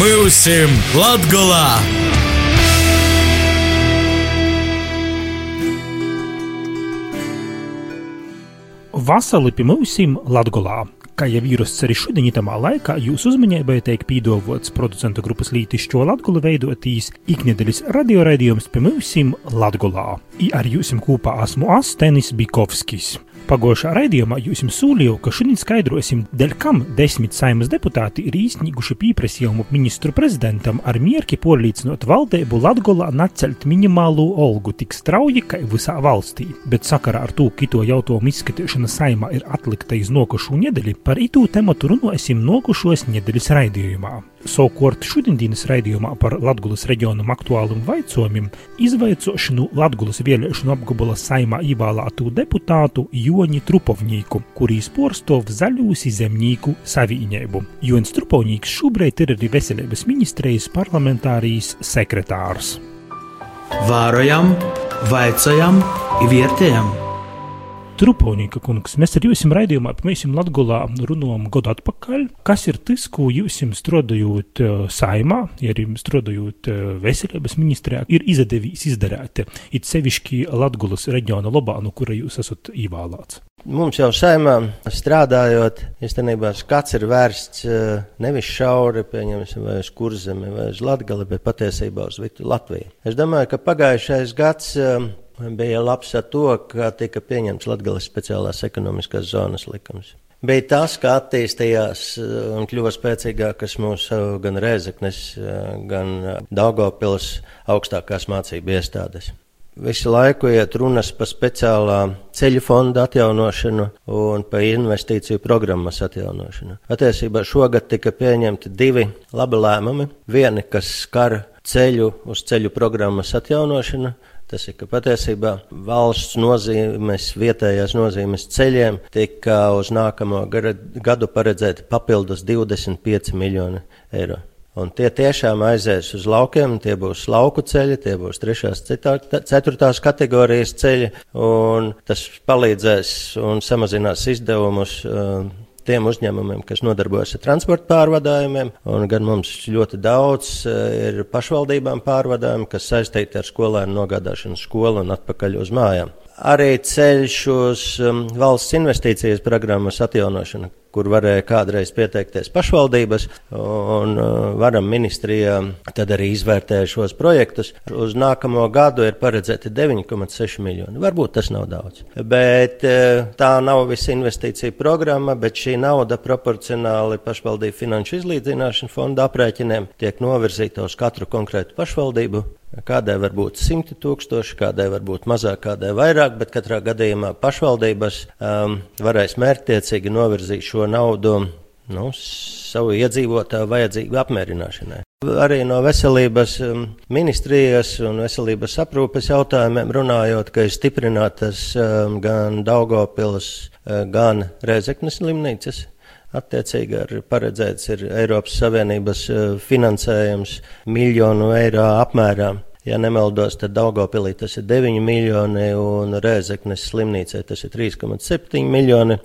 Mūsim Latgolā! Vasarī pie mums Latvijā. Kā jau īrasts arī šodien, tamā laikā, jūsu uzmanībai tiek pīdāvots producentu grupas Lītišķo Latviju veidotīs iknedēļas radioraidījums pie mums Latvijā. Ar jums kopā esmu Astenis Bikovskis. Pagājušā raidījumā jūs sūlīju, ka šodien skaidrosim, dēļ kam desmit saimas deputāti ir īstenīguši pieprasījumu ministru prezidentam ar mierki porlīdzinot valdību Latgolā nacelt minimālo algu tik strauji, kā visā valstī. Bet sakarā ar to, ka to jautājumu izskatīšana saimā ir atlikta iz nokušu nedēļu, par itu tematu runāsim nokušos nedēļas raidījumā. Savukārt šodienas raidījumā par Latvijas reģionu aktuāliem jautājumiem izvaicošanu Latvijas vēlēšanu apgabala saimā ievēlētu deputātu Joni Trupovnīku, kurīs porstov zaļūsi zemnieku savīņēbu. Jonis Trupovnīks šobrīd ir arī veselības ministrijas parlamentārijas sekretārs. Vārojam, vaicājam, vērtējam! Truponīka kungs, mēs ar jums raidījumā, jums Latgulā runājam gadu atpakaļ. Kas ir tas, ko jūs strādājot uh, saimā, ja arī strādājot uh, veselības ministrijā, ir izdevīs izdarīt? It sevišķi Latgulas reģiona labā, no kura jūs esat ievēlēts. Mums jau saimā strādājot, īstenībā skats ir vērsts uh, nevis šauri, pieņemsim, vai uz kurzemi, vai uz latgali, bet patiesībā uz Latviju. Es domāju, ka pagājušais gads bija labs ar to, ka tika pieņemts Latvijas speciālās ekonomiskās zonas likums. Bija tas, ka attīstījās uh, un kļuva spēcīgākas mūsu gan Rēzeknes, uh, gan Daugopils augstākās mācību iestādes. Visu laiku iet runas par speciālā ceļu fonda atjaunošanu un par investīciju programmas atjaunošanu. Patiesībā šogad tika pieņemti divi labi lēmumi. Vieni, kas skar ceļu uz ceļu programmas atjaunošanu, Tas ir, ka patiesībā valsts nozīmes, vietējās nozīmes ceļiem tika uz nākamo gadu paredzēti papildus 25 miljoni eiro. Un tie tiešām aizies uz laukiem, tie būs lauku ceļi, tie būs trešās, ceturtās kategorijas ceļi, un tas palīdzēs un samazinās izdevumus. Uh, tiem uzņēmumiem, kas nodarbojas ar transporta pārvadājumiem, un gan mums ļoti daudz eh, ir pašvaldībām pārvadājumi, kas saistīti ar skolēnu nogādāšanu skolu un atpakaļ uz mājām. Arī ceļš uz valsts investīcijas programmas atjaunošanu, kur varēja kādreiz pieteikties pašvaldības, un uh, varam ministrijā tad arī izvērtēja šos projektus. Uz nākamo gadu ir paredzēti 9,6 miljoni. Varbūt tas nav daudz, bet uh, tā nav visa investīcija programma, bet šī nauda proporcionāli pašvaldību finanšu izlīdzināšanu fonda aprēķiniem tiek novirzīta uz katru konkrētu pašvaldību Kādai var būt simti tūkstoši, kādai var būt mazāk, kādai vairāk, bet katrā gadījumā pašvaldības um, varēs mērķtiecīgi novirzīt šo naudu nu, savu iedzīvotāju vajadzību apmierināšanai. Arī no veselības um, ministrijas un veselības aprūpes jautājumiem runājot, ka ir stiprinātas um, gan Daugopils, uh, gan Rezeknes slimnīcas. Attiecīgi ir paredzēts ir Eiropas Savienības eh, finansējums miljonu eiro apmērā. Ja nemaldos, tad Daugopilī tas ir 9 miljoni un Rēzeknes slimnīcē tas ir 3,7 miljoni,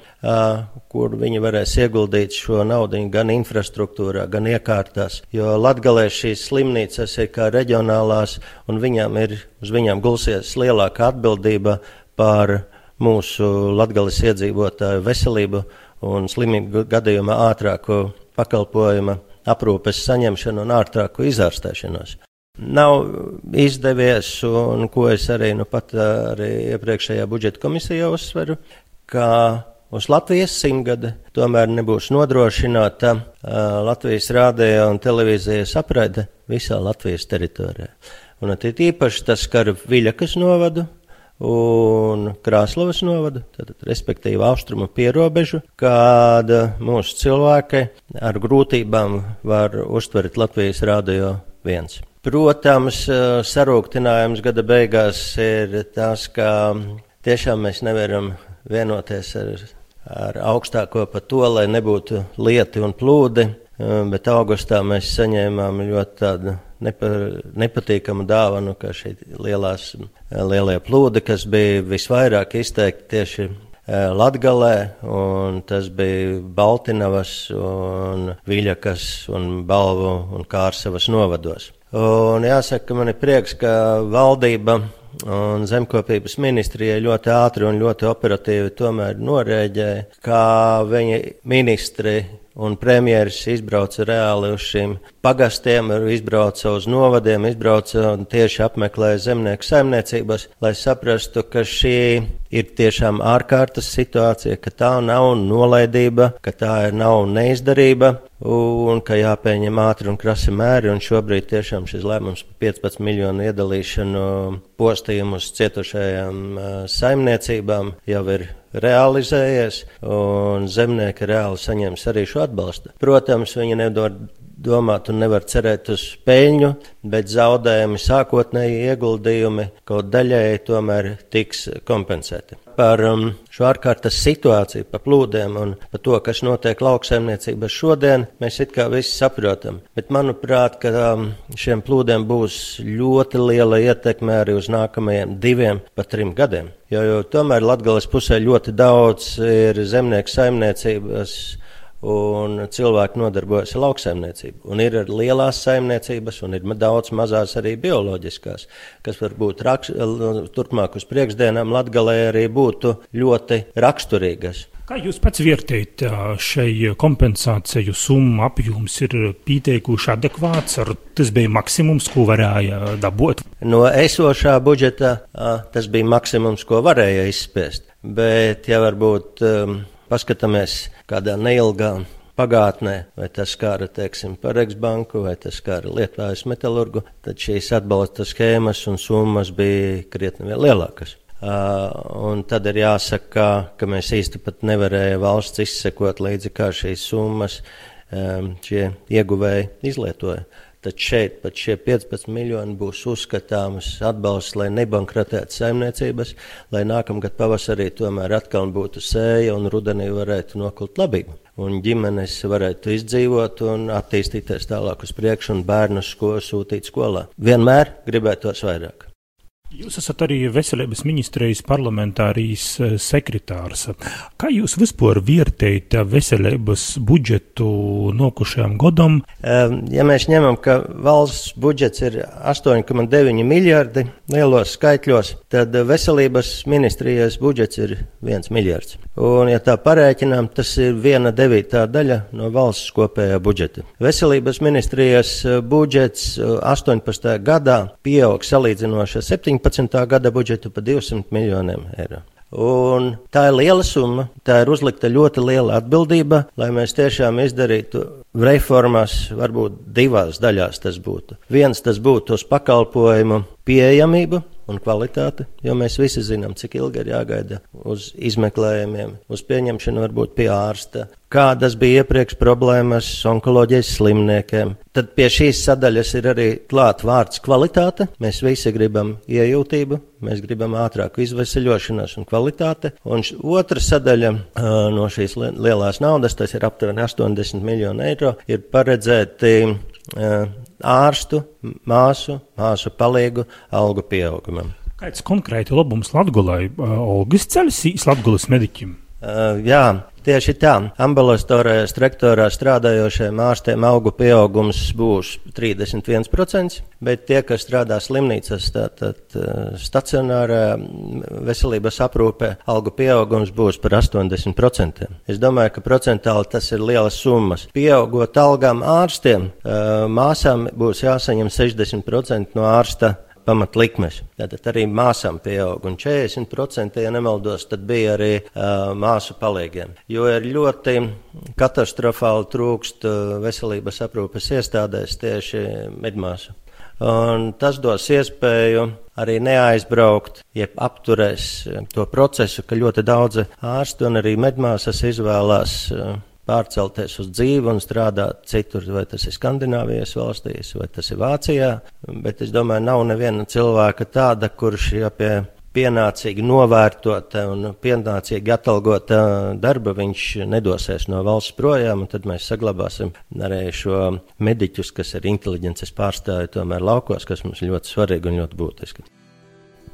kur viņi varēs ieguldīt šo naudu gan infrastruktūrā, gan iekārtās. Jo Latgalē šīs slimnīcas ir kā reģionālās un viņām ir, uz viņām gulsies lielāka atbildība par mūsu latgales iedzīvotāju veselību un slimību gadījumā ātrāku pakalpojuma aprūpes saņemšanu un ātrāku izārstēšanos. Nav izdevies, un ko es arī nu pat arī iepriekšējā budžeta komisijā uzsveru, ka uz Latvijas simtgade tomēr nebūs nodrošināta uh, Latvijas rādījuma un televīzijas apraide visā Latvijas teritorijā. Un īpaši tas skar Viļakas novadu, un Krāslavas novada, tad, respektīvi austrumu pierobežu, kad mūsu cilvēki ar grūtībām var uztvert Latvijas rādio viens. Protams, sarūktinājums gada beigās ir tas, ka tiešām mēs nevaram vienoties ar, ar augstāko par to, lai nebūtu lieti un plūdi, bet augustā mēs saņēmām ļoti tādu nepa, nepatīkamu dāvanu, kā šī lielās, lielie plūdi, kas bija visvairāk izteikti tieši Latgalē, un tas bija Baltinovas un Viļakas un Balvu un Kārsavas novados. Un jāsaka, ka man ir prieks, ka valdība un zemkopības ministrijai ļoti ātri un ļoti operatīvi tomēr norēģēja, kā viņa ministri un premjeras izbrauca reāli uz šīm pagastiem, izbrauca uz novadiem, izbrauca un tieši apmeklēja zemnieku saimniecības, lai saprastu, ka šī ir tiešām ārkārtas situācija, ka tā nav nolaidība, ka tā nav neizdarība un ka jāpieņem ātri un krasi mēri. Un šobrīd tiešām šis lēmums par 15 miljonu iedalīšanu postījumu uz cietušajām saimniecībām jau ir realizējies, un zemnieki reāli saņems arī šo atbalstu. Protams, viņi nedod domāt un nevar cerēt uz peļņu, bet zaudējumi, sākotnēji ieguldījumi kaut daļēji tomēr tiks kompensēti. Par um, šo ārkārtas situāciju, par plūdiem un par to, kas notiek lauksaimniecībā šodien, mēs it kā visi saprotam. Bet manuprāt, ka um, šiem plūdiem būs ļoti liela ietekme arī uz nākamajiem diviem, pat trim gadiem. Jo, jo tomēr Latgales pusē ļoti daudz ir zemnieku saimniecības un cilvēki nodarbojas ar lauksaimniecību. Un ir lielās saimniecības, un ir daudz mazās arī bioloģiskās, kas varbūt raks, turpmāk uz priekšdienām Latgalē arī būtu ļoti raksturīgas. Kā jūs pats vērtējat šai kompensāciju summu apjoms ir pieteikuši adekvāts, ar tas bija maksimums, ko varēja dabūt? No esošā budžeta tas bija maksimums, ko varēja izspiest. Bet, ja varbūt um, paskatāmies kādā neilgā pagātnē, vai tas skāra, teiksim, Pareks banku, vai tas skāra Lietuvājas metalurgu, tad šīs atbalsta schēmas un summas bija krietni lielākas. Uh, un tad ir jāsaka, ka mēs īsti pat nevarējām valsts izsekot līdzi, kā šīs summas um, šie ieguvēji izlietoja. Tad šeit pat šie 15 miljoni būs uzskatāms atbalsts, lai nebankrotētu saimniecības, lai nākamgad pavasarī tomēr atkal būtu sēja un rudenī varētu nokult labību. Un ģimenes varētu izdzīvot un attīstīties tālāk uz priekšu un bērnus sko sūtīt skolā. Vienmēr gribētos vairāk. Jūs esat arī veselības ministrijas parlamentārijas eh, sekretārs. Kā jūs vispār vērtējat veselības budžetu nokušajam gadam? Ja mēs ņemam, ka valsts budžets ir 8,9 miljardi lielos skaitļos, tad veselības ministrijas budžets ir 1 miljards. Un, ja tā parēķinām, tas ir viena devītā daļa no valsts kopējā budžeta. Veselības ministrijas eh, budžets 18. Eh, gadā pieaug salīdzinoši ar 17. 17. gada budžetu par 200 miljoniem eiro. Un tā ir liela summa, tā ir uzlikta ļoti liela atbildība, lai mēs tiešām izdarītu reformas, varbūt divās daļās tas būtu. Viens tas būtu uz pakalpojumu pieejamību, un kvalitāte, jo mēs visi zinām, cik ilgi ir jāgaida uz izmeklējumiem, uz pieņemšanu varbūt pie ārsta, kādas bija iepriekš problēmas onkoloģijas slimniekiem. Tad pie šīs sadaļas ir arī klāt vārds kvalitāte. Mēs visi gribam iejūtību, mēs gribam ātrāku izveseļošanos un kvalitāte. Un otra sadaļa no šīs lielās naudas, tas ir aptuveni 80 miljoni eiro, ir paredzēti ārstu, māsu, māsu palīgu algu pieaugumam. Kāds konkrēti labums Latgulai, Olgas ceļas Latgulas mediķim? Uh, jā, tieši tā. Ambulatorajā strektorā strādājošiem ārstiem augu pieaugums būs 31%, bet tie, kas strādā slimnīcas, tātad stacionārā veselības aprūpē, algu pieaugums būs par 80%. Es domāju, ka procentāli tas ir lielas summas. Pieaugot algām ārstiem, māsām būs jāsaņem 60% no ārsta pamatlikmes. Tātad arī māsām pieaug, un 40%, ja nemaldos, tad bija arī uh, māsu palīgiem. Jo ir ļoti katastrofāli trūkst uh, veselības aprūpes iestādēs tieši medmāsu. Un tas dos iespēju arī neaizbraukt, jeb apturēs to procesu, ka ļoti daudzi ārsti un arī medmāsas izvēlās uh, pārcelties uz dzīvi un strādāt citur, vai tas ir Skandināvijas valstīs, vai tas ir Vācijā. Bet es domāju, nav neviena cilvēka tāda, kurš ja pie pienācīgi novērtota un pienācīgi atalgota darba, viņš nedosies no valsts projām, tad mēs saglabāsim arī šo mediķus, kas ir inteliģences pārstāvi tomēr laukos, kas mums ļoti svarīgi un ļoti būtiski.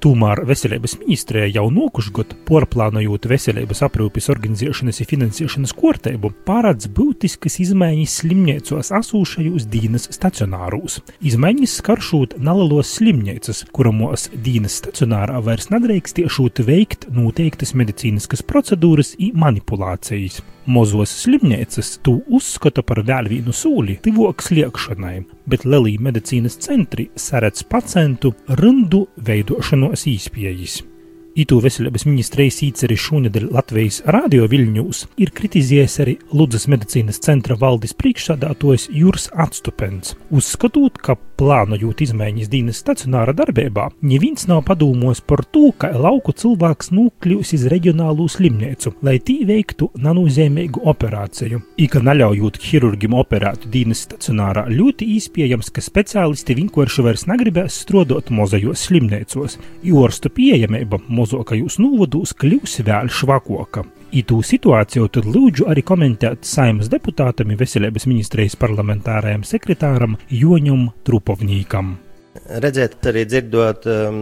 Tomēr veselības ministrē jau nokušgot, porplānojot veselības aprūpes organizēšanas un finansēšanas kārtību, pārādz būtiskas izmaiņas slimnīcos asūšajos dīnas stacionārūs. Izmaiņas skaršot nalalos slimnīcas, kuramos dīnas stacionārā vairs nedrīkstiešot veikt noteiktas medicīniskas procedūras un manipulācijas. Mozos slimnīcas to uzskata par vēl vienu sūli tuvāk sliekšanai, bet Lelī medicīnas centri saredz pacientu rindu veidošanos īspējas. Itu veselības ministrijas īceri šonadēļ Latvijas radio viļņūs ir kritizējis arī Ludzas medicīnas centra valdes priekšsādātojs Jūras Atstupens, uzskatot, ka plānojot izmaiņas dienas stacionāra darbībā, neviens nav padomājis par to, ka lauku cilvēks nokļūs iz reģionālu slimnīcu, lai tī veiktu nanozīmīgu operāciju. Ika neļaujot ķirurgim operēt dienas stacionārā, ļoti iespējams, ka speciālisti vienkārši vairs negribēs strādāt mozajos slimnīcos, jo ārstu pieejamība mozokajos novados kļūs vēl švakoka. Itū situāciju tad lūdzu arī komentēt saimas deputātam veselības ministrijas parlamentārajam sekretāram Joņam Trupovnīkam. Redzēt, arī dzirdot um,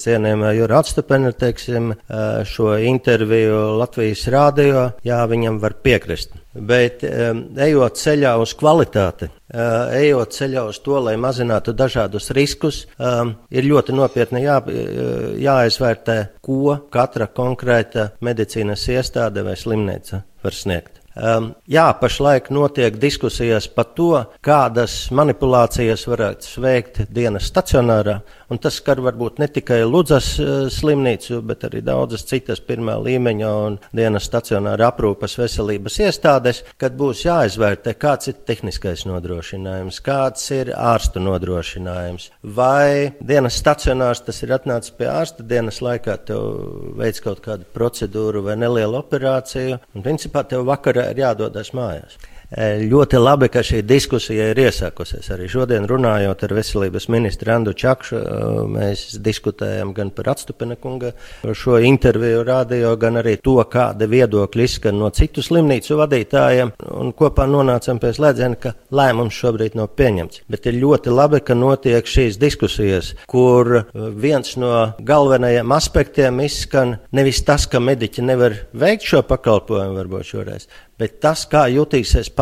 cienījumā Jura Atstupena, teiksim, uh, šo interviju Latvijas rādio, jā, viņam var piekrist. Bet um, ejot ceļā uz kvalitāti, uh, ejot ceļā uz to, lai mazinātu dažādus riskus, um, ir ļoti nopietni jā, uh, jāizvērtē, ko katra konkrēta medicīnas iestāde vai slimnīca var sniegt. Um, jā, pašlaik notiek diskusijas par to, kādas manipulācijas varētu veikt dienas stacionārā, un tas skar varbūt ne tikai Ludzas uh, slimnīcu, bet arī daudzas citas pirmā līmeņa un dienas stacionāra aprūpas veselības iestādes, kad būs jāizvērtē, kāds ir tehniskais nodrošinājums, kāds ir ārstu nodrošinājums, vai dienas stacionārs tas ir atnācis pie ārsta dienas laikā, tev veids kaut kādu procedūru vai nelielu operāciju, un principā tev vakarā ir jādodas mājās. E, ļoti labi, ka šī diskusija ir iesākusies. Arī šodien runājot ar veselības ministru Andu Čakšu, e, mēs diskutējam gan par atstupena kunga šo interviju rādio, gan arī to, kāda viedokļa izskan no citu slimnīcu vadītājiem, un kopā nonācam pie slēdziena, ka lēmums šobrīd nav pieņemts. Bet ir ļoti labi, ka notiek šīs diskusijas, kur viens no galvenajiem aspektiem izskan nevis tas, ka mediķi nevar veikt šo pakalpojumu varbūt šoreiz, bet tas, kā jutīsies pacients,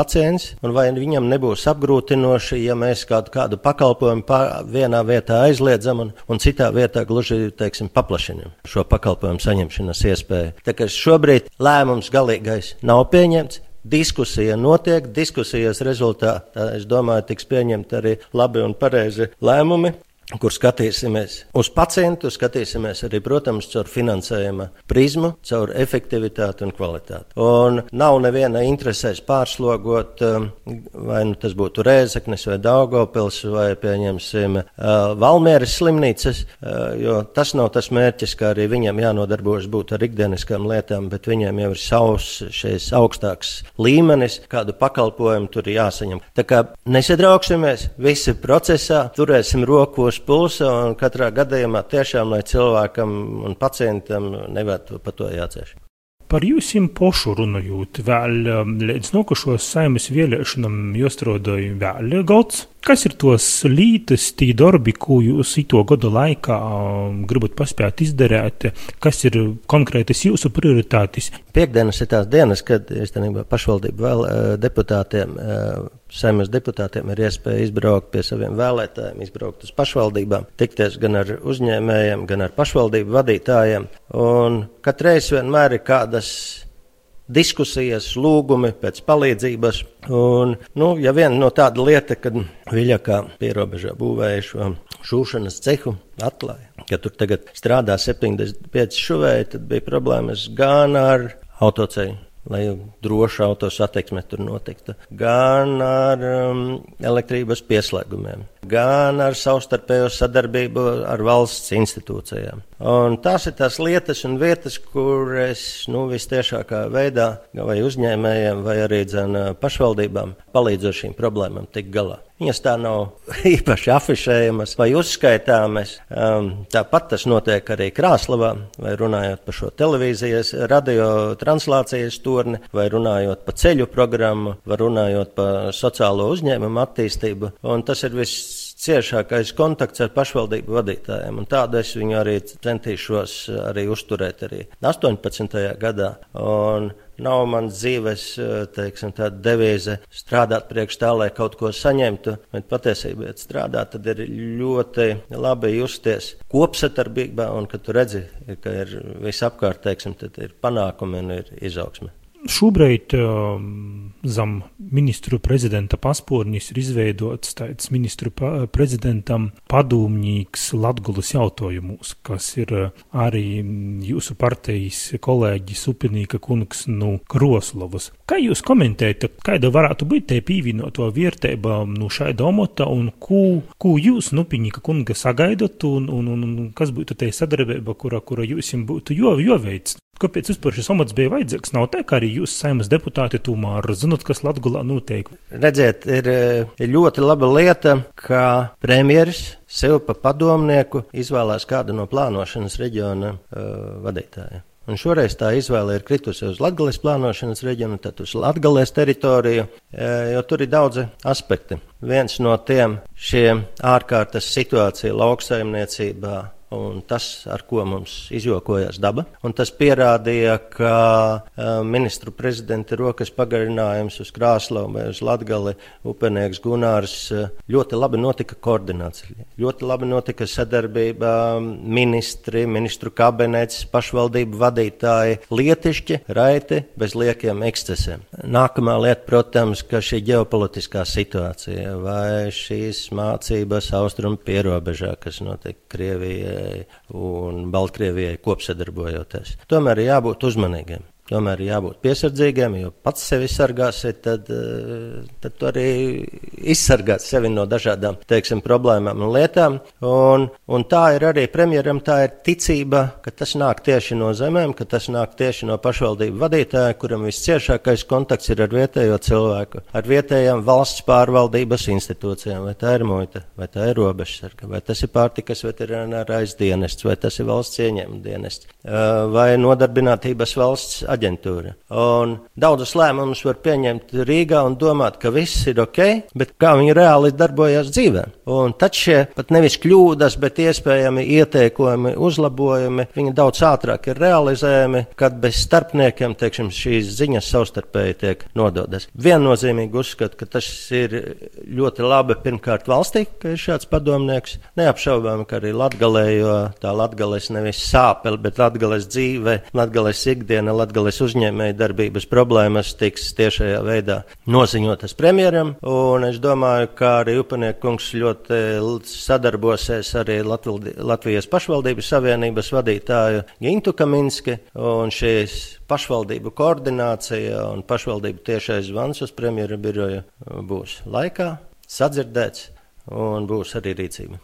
un vai viņam nebūs apgrūtinoši, ja mēs kādu, kādu pakalpojumu vienā vietā aizliedzam un, un citā vietā gluži, teiksim, paplašinam šo pakalpojumu saņemšanas iespēju. Tā kā šobrīd lēmums galīgais nav pieņemts. Diskusija notiek, diskusijas rezultātā, es domāju, tiks pieņemti arī labi un pareizi lēmumi kur skatīsimies uz pacientu, skatīsimies arī, protams, caur finansējuma prizmu, caur efektivitāti un kvalitāti. Un nav neviena interesēs pārslogot, um, vai nu tas būtu Rēzeknes vai Daugopils vai, pieņemsim, uh, Valmieras slimnīcas, uh, jo tas nav tas mērķis, kā arī viņam jānodarbojas būt ar ikdieniskām lietām, bet viņiem jau ir savs šīs augstāks līmenis, kādu pakalpojumu tur jāsaņem. Tā kā nesadrauksimies, visi procesā, turēsim roku uz pulsa katrā gadījumā tiešām, lai cilvēkam un pacientam nebūtu par to jācieš. Par jūsim pošu runājot, vēl um, līdz nokušos saimas vēlēšanām iestrādāja vēl gads. Kas ir tos lītas, tī darbi, ko jūs ito gada laikā um, gribat paspēt izdarīt? Kas ir konkrētas jūsu prioritātes? Piektdienas ir tās dienas, kad īstenībā pašvaldību vēl uh, deputātiem, uh, saimas deputātiem ir iespēja izbraukt pie saviem vēlētājiem, izbraukt uz pašvaldībām, tikties gan ar uzņēmējiem, gan ar pašvaldību vadītājiem. Un katreiz vienmēr ir kādas diskusijas, lūgumi pēc palīdzības. Un, nu, ja viena no tāda lieta, kad Viļakā pierobežā būvēja šo šūšanas cehu, atklāja, ka tur tagad strādā 75 šuvēji, tad bija problēmas gan ar autoceļu lai droša autosatiksme tur notiktu, gan ar um, elektrības pieslēgumiem, gan ar savstarpējo sadarbību ar valsts institūcijām. Un tās ir tās lietas un vietas, kur es nu, visciešākā veidā vai uzņēmējiem, vai arī dzen, pašvaldībām palīdzu ar šīm problēmām tikt galā. Viņas tā nav īpaši afišējamas vai uzskaitāmas. Um, tāpat tas notiek arī Krāslavā, vai runājot par šo televīzijas, radio translācijas turni, vai runājot par ceļu programmu, vai runājot par sociālo uzņēmumu attīstību. Un tas ir viss visciešākais kontakts ar pašvaldību vadītājiem. Un tādu es viņu arī centīšos arī uzturēt arī 18. gadā. Un nav mans dzīves teiksim, devīze strādāt priekš tā, lai kaut ko saņemtu, bet patiesībā, ja strādā, tad ir ļoti labi justies kopsatarbībā un ka tu redzi, ka ir visapkārt, teiksim, tad ir panākumi un ir izaugsme. Šobrīd um, zem ministru prezidenta paspornis ir izveidots tāds ministru pa prezidentam padomnīgs Latgulas jautājumos, kas ir uh, arī jūsu partijas kolēģis Upinīka kungs no nu, Kroslovas. Kā jūs komentējat, kāda varētu būt te pīvinoto vērtība nu, šai domota un ko, ko jūs Upinīka kunga sagaidat un, un, un, un kas būtu te sadarbība, kura, kura jums būtu jo, jo veids? Kāpēc vispār šis amats bija vajadzīgs? Nav tā, ka arī jūs, saimas deputāti, tomēr zinat, kas Latgulā notiek. Redziet, ir, ir ļoti laba lieta, ka premjeras sev pa padomnieku izvēlās kādu no plānošanas reģiona uh, vadītājiem. Un šoreiz tā izvēle ir kritusi uz Latvijas plānošanas reģionu, tad uz Latvijas teritoriju, jo tur ir daudzi aspekti. Viens no tiem - šie ārkārtas situācija lauksaimniecībā, un tas, ar ko mums izjokojās daba. Un tas pierādīja, ka uh, ministru prezidenta rokas pagarinājums uz Krāslavu uz Latgali, upenieks Gunārs, uh, ļoti labi notika koordinācija. Ļoti labi notika sadarbība ministri, ministru kabinets, pašvaldību vadītāji, lietišķi, raiti, bez liekiem ekscesiem. Nākamā lieta, protams, ka šī ģeopolitiskā situācija vai šīs mācības austrumu pierobežā, kas notiek Krievijai, Krievijai un Baltkrievijai kopsadarbojoties. Tomēr jābūt uzmanīgiem. Tomēr jābūt piesardzīgiem, jo pats sevi sargāsi, tad, eh, tad tu arī izsargāt sevi no dažādām teiksim, problēmām un lietām. Un, un tā ir arī premjeram, tā ir ticība, ka tas nāk tieši no zemēm, ka tas nāk tieši no pašvaldību vadītāja, kuram visciešākais kontakts ir ar vietējo cilvēku, ar vietējām valsts pārvaldības institūcijām, vai tā ir muita, vai tā ir robežsarga, vai tas ir pārtikas veterinārais dienests, vai tas ir valsts ieņēmuma dienests, eh, vai nodarbinātības valsts aģentūra aģentūra. Un daudzus lēmumus var pieņemt Rīgā un domāt, ka viss ir ok, bet kā viņi reāli darbojas dzīvē. Un tad šie pat nevis kļūdas, bet iespējami ieteikumi, uzlabojumi, viņi daudz ātrāk ir realizējami, kad bez starpniekiem, teiksim, šīs ziņas savstarpēji tiek nododas. Viennozīmīgi uzskatu, ka tas ir ļoti labi pirmkārt valstī, ka ir šāds padomnieks. Neapšaubām, ka arī latgalē, jo tā latgales nevis sāpeli, bet latgales dzīve, latgales ikdiena, latgales Latvijas uzņēmēja darbības problēmas tiks tiešajā veidā noziņotas premjeram. Un es domāju, ka arī Upanieku kungs ļoti sadarbosies arī Latvijas pašvaldības savienības vadītāju Gintu Kaminski un šīs pašvaldību koordinācija un pašvaldību tiešais zvans uz premjera biroju būs laikā, sadzirdēts un būs arī rīcība.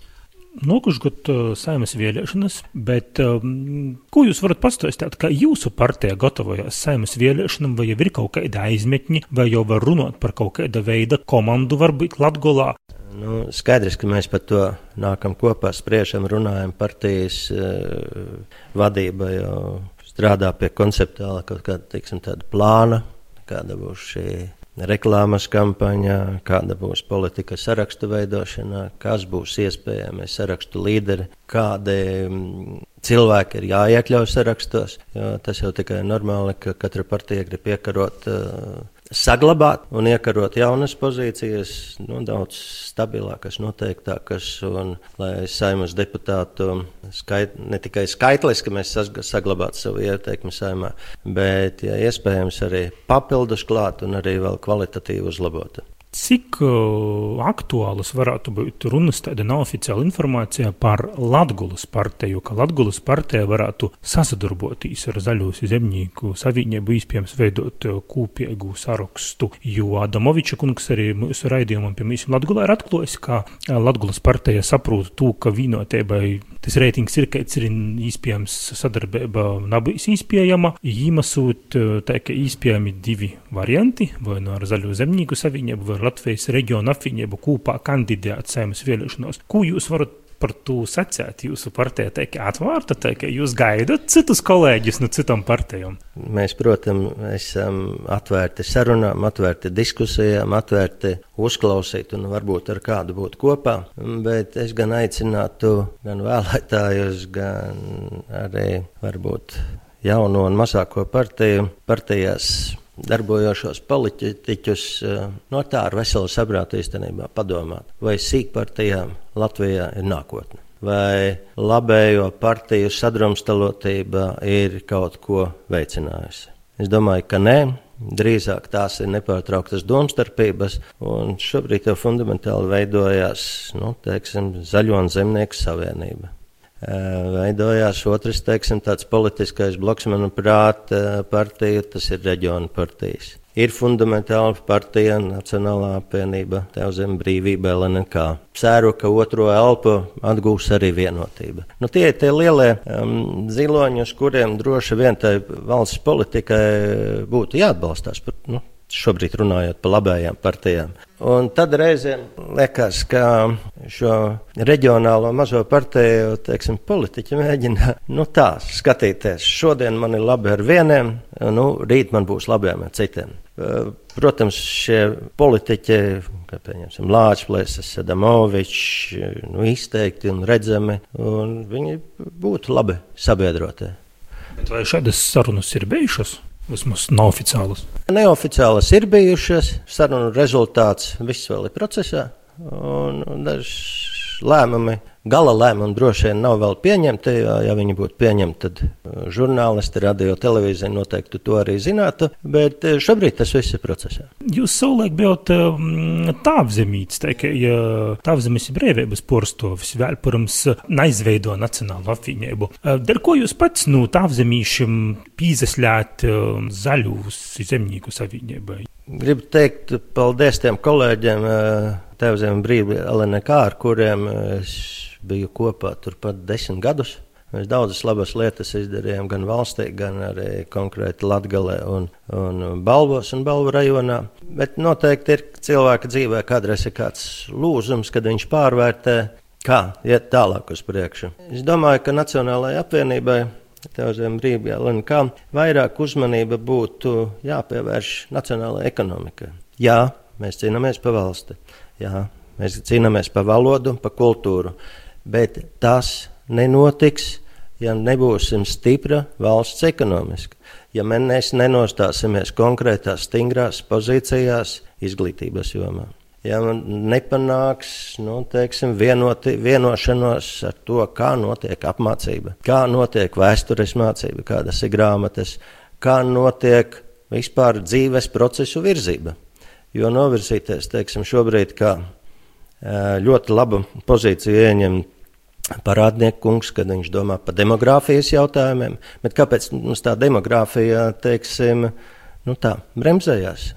Nokušgot uh, saimas vēlēšanas, bet um, ko jūs varat pastāstīt, kā jūsu partija gatavojas saimas vēlēšanām, vai jau ir kaut kāda aizmetņi, vai jau var runāt par kaut kāda veida komandu varbūt Latgolā? Nu, skaidrs, ka mēs par to nākam kopā, spriežam, runājam. Partijas uh, vadība jau strādā pie konceptuāla kaut kāda, teiksim, tāda plāna, kāda būs šī reklāmas kampaņā, kāda būs politika sarakstu veidošanā, kas būs iespējami sarakstu līderi, kādi mm, cilvēki ir jāiekļauj sarakstos. Tas jau tikai normāli, ka katra partija grib piekarot uh, saglabāt un iekarot jaunas pozīcijas, nu, daudz stabilākas, noteiktākas, un lai saimnes deputātu skait, ne tikai skaitliski mēs saglabātu savu ieteikumu saimā, bet, ja iespējams, arī papildus klāt un arī vēl kvalitatīvi uzlabotu. Cik uh, aktuālas varētu būt runas tāda neoficiāla informācija par Latgulas partiju, ka Latgulas partija varētu sasadarboties ar Zaļos zemnieku savienību, iespējams, veidot kūpiegu sarakstu, jo Adamoviča kungs arī mūsu raidījumam pie mums Latgulā ir atklājis, ka Latgulas partija saprot to, ka vienotībai tas reitings ir, ka ir iespējams sadarbība nebūs iespējama, īmasūt tā, ka iespējami divi varianti, vai no nu ar Zaļo zemnieku savienību, vai Latvijas reģiona apvienību kopā kandidēt saimas vēlēšanos. Ko jūs varat par to sacīt? Jūsu partija tiek atvērta, ka jūs gaidat citus kolēģus no citām partijām? Mēs, protams, esam atvērti sarunām, atvērti diskusijām, atvērti uzklausīt un varbūt ar kādu būt kopā. Bet es gan aicinātu gan vēlētājus, gan arī varbūt jauno un mazāko partiju partijās darbojošos politiķus eh, no tā ar veselu saprātu īstenībā padomāt, vai sīkpartijām Latvijā ir nākotne. Vai labējo partiju sadrumstalotība ir kaut ko veicinājusi? Es domāju, ka nē, drīzāk tās ir nepārtrauktas domstarpības, un šobrīd jau fundamentāli veidojās nu, teiksim, Zaļo un Zemnieku savienība veidojās otrs, teiksim, tāds politiskais bloks, manuprāt, partija, tas ir reģiona partijas. Ir fundamentāla partija, Nacionālā apvienība, Tēvzem brīvība, LNK. Ceru, ka otro elpu atgūs arī vienotība. Nu, tie ir tie lielie um, ziloņi, uz kuriem droši vien tai valsts politikai būtu jāatbalstās. Par, nu, šobrīd runājot par labējām partijām. Un tad reizēm liekas, ka šo reģionālo mazo partiju teiksim, politiķi mēģina nu, tā skatīties. Šodien man ir labi ar vieniem, nu, rīt man būs labi ar citiem. Protams, šie politiķi, kā piemēram Lāčplēsis, Sadamovičs, nu, izteikti un redzami, un viņi būtu labi sabiedrotie. Bet vai šādas sarunas ir bijušas? Vismaz neoficiālas. Neoficiālas ir bijušas, sarunu rezultāts viss vēl ir procesā. Un, dažs lēmumi, gala lēmumi droši vien nav vēl pieņemti. Ja, viņi būtu pieņemti, tad uh, žurnālisti, radio, televīzija noteikti to arī zinātu. Bet uh, šobrīd tas viss ir procesā. Jūs savulaik bijat um, tāvzemīts, ja tāvzemes brīvības porstovis vēl pirms neizveido Nacionālo apvienību. Uh, Dar ko jūs pats no nu, tāvzemīšiem pīzeslēt um, zaļus zemnieku savienībai? Gribu teikt paldies tiem kolēģiem, Tēvzem brīvībai, LNK, ar kuriem es biju kopā turpat desmit gadus. Mēs daudzas labas lietas izdarījām gan valstī, gan arī konkrēti Latvijā, un, un Balvos un Balvu rajonā. Bet noteikti ir cilvēka dzīvē kādreiz ir kāds lūzums, kad viņš pārvērtē, kā iet tālāk uz priekšu. Es domāju, ka Nacionālajai apvienībai Tev brīvībā, un kā vairāk uzmanība būtu jāpievērš nacionālajai ekonomikai. Jā, mēs cīnāmies par valsti, jā, mēs cīnāmies par valodu, par kultūru, bet tas nenotiks, ja nebūsim stipra valsts ekonomiski. Ja mēs nenostāsimies konkrētās, stingrās pozīcijās izglītības jomā. Ja nepanāks nu, teiksim, vienoti, vienošanos ar to, kā notiek apmācība, kā notiek vēstures mācība, kādas ir grāmatas, kā notiek vispār dzīves procesu virzība. Jo novirzīties, teiksim, šobrīd kā ļoti labu pozīciju ieņem parādnieku kungs, kad viņš domā par demogrāfijas jautājumiem. Bet kāpēc mums tā demogrāfija, teiksim, nu tā, bremzējās?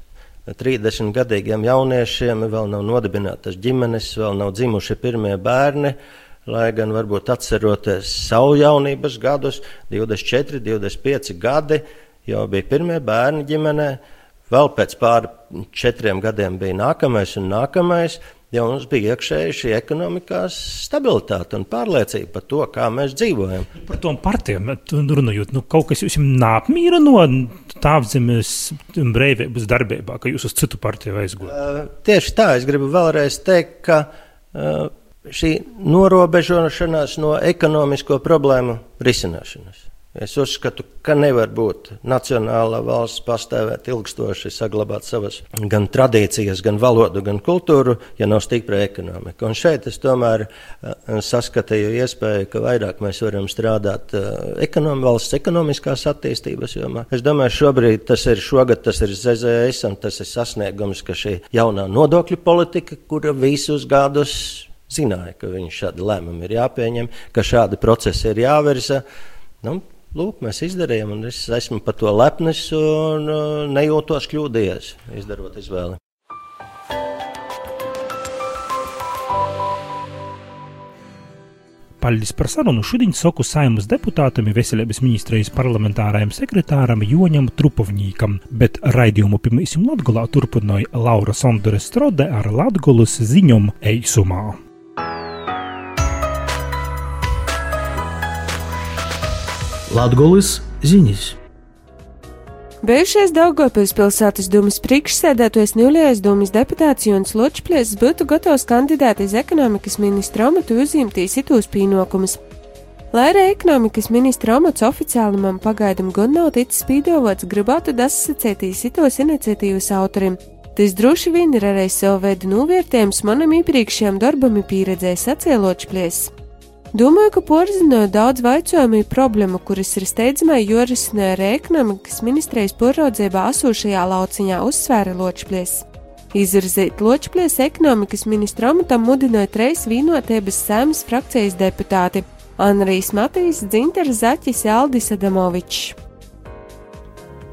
30 gadīgiem jauniešiem vēl nav nodibinātas ģimenes, vēl nav dzimuši pirmie bērni. Lai gan varbūt atceroties savu jaunības gadus, 24, 25 gadi, jau bija pirmie bērni ģimenē, vēl pēc pāris četriem gadiem bija nākamais un nākamais ja mums bija iekšēji šī ekonomikās stabilitāte un pārliecība par to, kā mēs dzīvojam. Par tom partijām runājot, nu, kaut kas jums nāpmīra no tāvzemes brīvības darbībā, ka jūs uz citu partiju aizgājat? Uh, tieši tā, es gribu vēlreiz teikt, ka uh, šī norobežošanās no ekonomisko problēmu risināšanas. Es uzskatu, ka nevar būt nacionāla valsts pastāvēt ilgstoši, saglabāt savas gan tradīcijas, gan valodu, gan kultūru, ja nav stipra ekonomika. Un šeit es tomēr uh, saskatīju iespēju, ka vairāk mēs varam strādāt uh, ekonom, valsts ekonomiskās attīstības jomā. Es domāju, šobrīd tas ir šogad, tas ir ZZS un tas ir sasniegums, ka šī jaunā nodokļu politika, kura visus gadus zināja, ka viņi šādi lēmumi ir jāpieņem, ka šādi procesi ir jāvirza. Nu, Lūk, mēs izdarījām, un es esmu par to lepnis un uh, nejūtos kļūdījies, izdarot izvēli. Paldies par sarunu. Šodien saku saimas deputātam, veselības ministrijas parlamentārajam sekretāram Joņam Trupovņīkam, bet raidījumu pirmīsim Latgolā turpināja Laura Sondere Strode ar Latgolas ziņom eisumā. Latgolis ziņas. Bijušais Daugopils pilsētas domas priekšsēdētājs Nulējais domas deputāts Jons Ločplēs būtu gatavs kandidēt uz ekonomikas ministra amatu uzņemtīs itūs pienākumus. Lai arī ekonomikas ministra amats oficiāli man pagaidam gan nav ticis pīdovots, gribētu dasacētīs itos iniciatīvas autorim. Tas droši vien ir arī savu veidu novērtējums manam iepriekšējam darbam pieredzēja sacēločplēs. Domāju, ka porzināja daudz vaicojumu problēmu, kuras ir steidzamai jorisināja arī ekonomikas ministrijas poraudzībā esošajā lauciņā uzsvēra Ločplies. Izvirzīt Ločplies ekonomikas ministra amatam mudināja treis vienotības sēmas frakcijas deputāti Anrijs Matīs, Dzinters Zaķis, Aldis Adamovičs.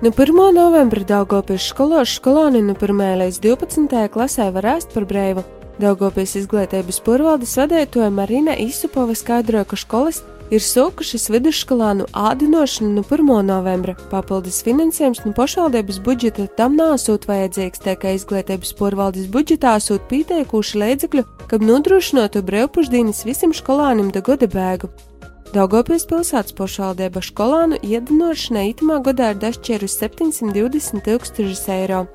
No 1. novembra Daugopils skolos skolāni no 1. līdz 12. klasē var ēst par brīvu Daugopils izglītības porvaldes vadētoja Marina Isupova skaidroja, ka skolas ir sūkušas vidusskolānu ādinošanu no 1. novembra. Papildus finansējums no pašvaldības budžeta tam nāsūt vajadzīgs, tā kā izglītības porvaldes budžetā sūt pieteikuši līdzekļu, kam nodrošinātu brīvpušdienas visam skolānim da gada bēgu. Daugopils pilsētas pašvaldība skolānu iedinošanai itamā gadā ir dašķērusi 720 tūkstošus eiro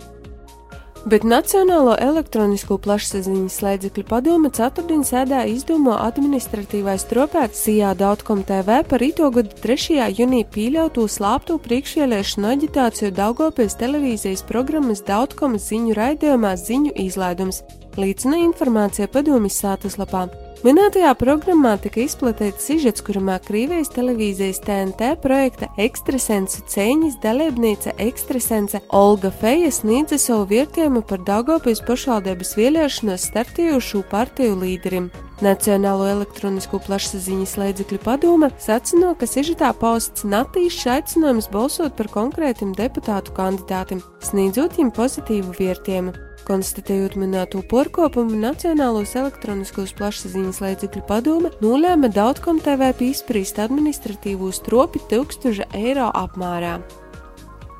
bet Nacionālo elektronisko plašsaziņas līdzekļu padome ceturtdien sēdā izdomā administratīvais tropēts Sijā.com TV par ito gada 3. jūnija pieļautu slāptu priekšvēlēšanu aģitāciju Daugopils televīzijas programmas Dautkom ziņu raidījumā ziņu izlaidums. Līdzina informācija padomjas sātaslapā. Minētajā programmā tika izplatīts sižets, kurā Krievijas televīzijas TNT projekta ekstrasensu cēņas dalībniece ekstrasence Olga Feja sniedza savu vērtējumu par Daugopijas pašvaldības vēlēšanos startījušu partiju līderim. Nacionālo elektronisko plašsaziņas līdzekļu padome sacino, ka sižetā pausts natīšs aicinājums balsot par konkrētim deputātu kandidātim, sniedzot viņam pozitīvu vērtējumu. Konstatējot minēto porkopumu, Nacionālos elektroniskos plašsaziņas līdzekļu padome nolēma Dautkom TV izprīst administratīvo stropi 1000 eiro apmērā.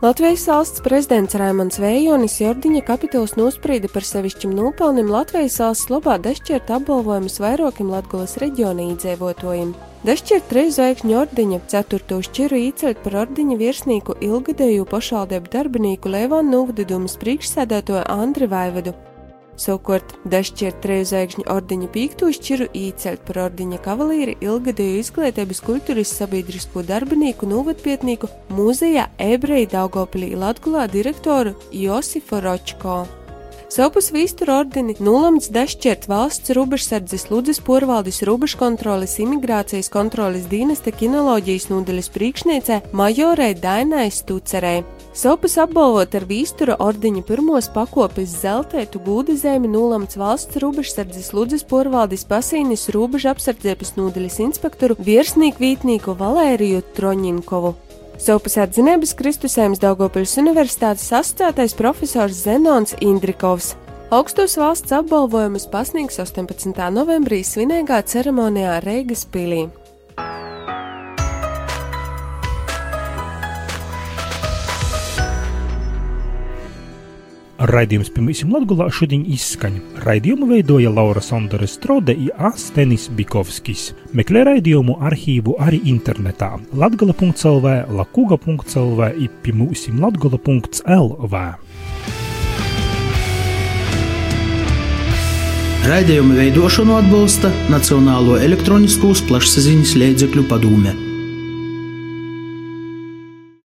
Latvijas valsts prezidents Raimons Vējonis Jordiņa kapituls nosprīda par sevišķim nopelnim Latvijas valsts labā dešķirt apbalvojumus vairākiem Latgulas reģiona iedzīvotājiem. Dešķirt trīs zvaigžņu ordiņa, ceturto šķiru īceļt par ordiņa virsnīku ilgadēju pašvaldību darbinieku Levānu novadījumus priekšsēdētoju Andri Vaivedu. Savukārt dešķirt trejzvaigžņu ordeņa pīkto šķiru īceļt par ordeņa kavalīri ilgadēju izglītības kultūras sabiedrisko darbinieku novadpietnieku mūzejā ebreju Daugopilī Latgulā direktoru Josifu Ročko. Savpus vīsturu ordeni nulemts dešķirt valsts robežsardzes Ludzes porvaldis robežkontroles imigrācijas kontroles dienesta kinoloģijas nodaļas priekšniecē majorei Dainai Stucerei. Savpus apbalvot ar vīstura ordeņa pirmos pakopes zeltētu gūda zemi nulemts valsts robežsardzes Ludzes porvaldis pasīnis robeža apsardzības nodaļas inspektoru virsnieku vītnieku Valēriju Troņinkovu. Savpus atzinības Kristusēmas Daugopils Universitātes asociētais profesors Zenons Indrikovs. Augstos valsts apbalvojumus pasniegs 18. novembrī svinīgā ceremonijā Reigas pilī. Raidījums pirmīsim Latgulā šodien izskaņa. Raidījumu veidoja Laura Sondere Strode un Astenis Bikovskis. Meklē raidījumu arhīvu arī internetā latgala.lv, lakuga.lv un pirmīsim latgala.lv. Raidījumu veidošanu atbalsta Nacionālo elektroniskos plašsaziņas līdzekļu padome.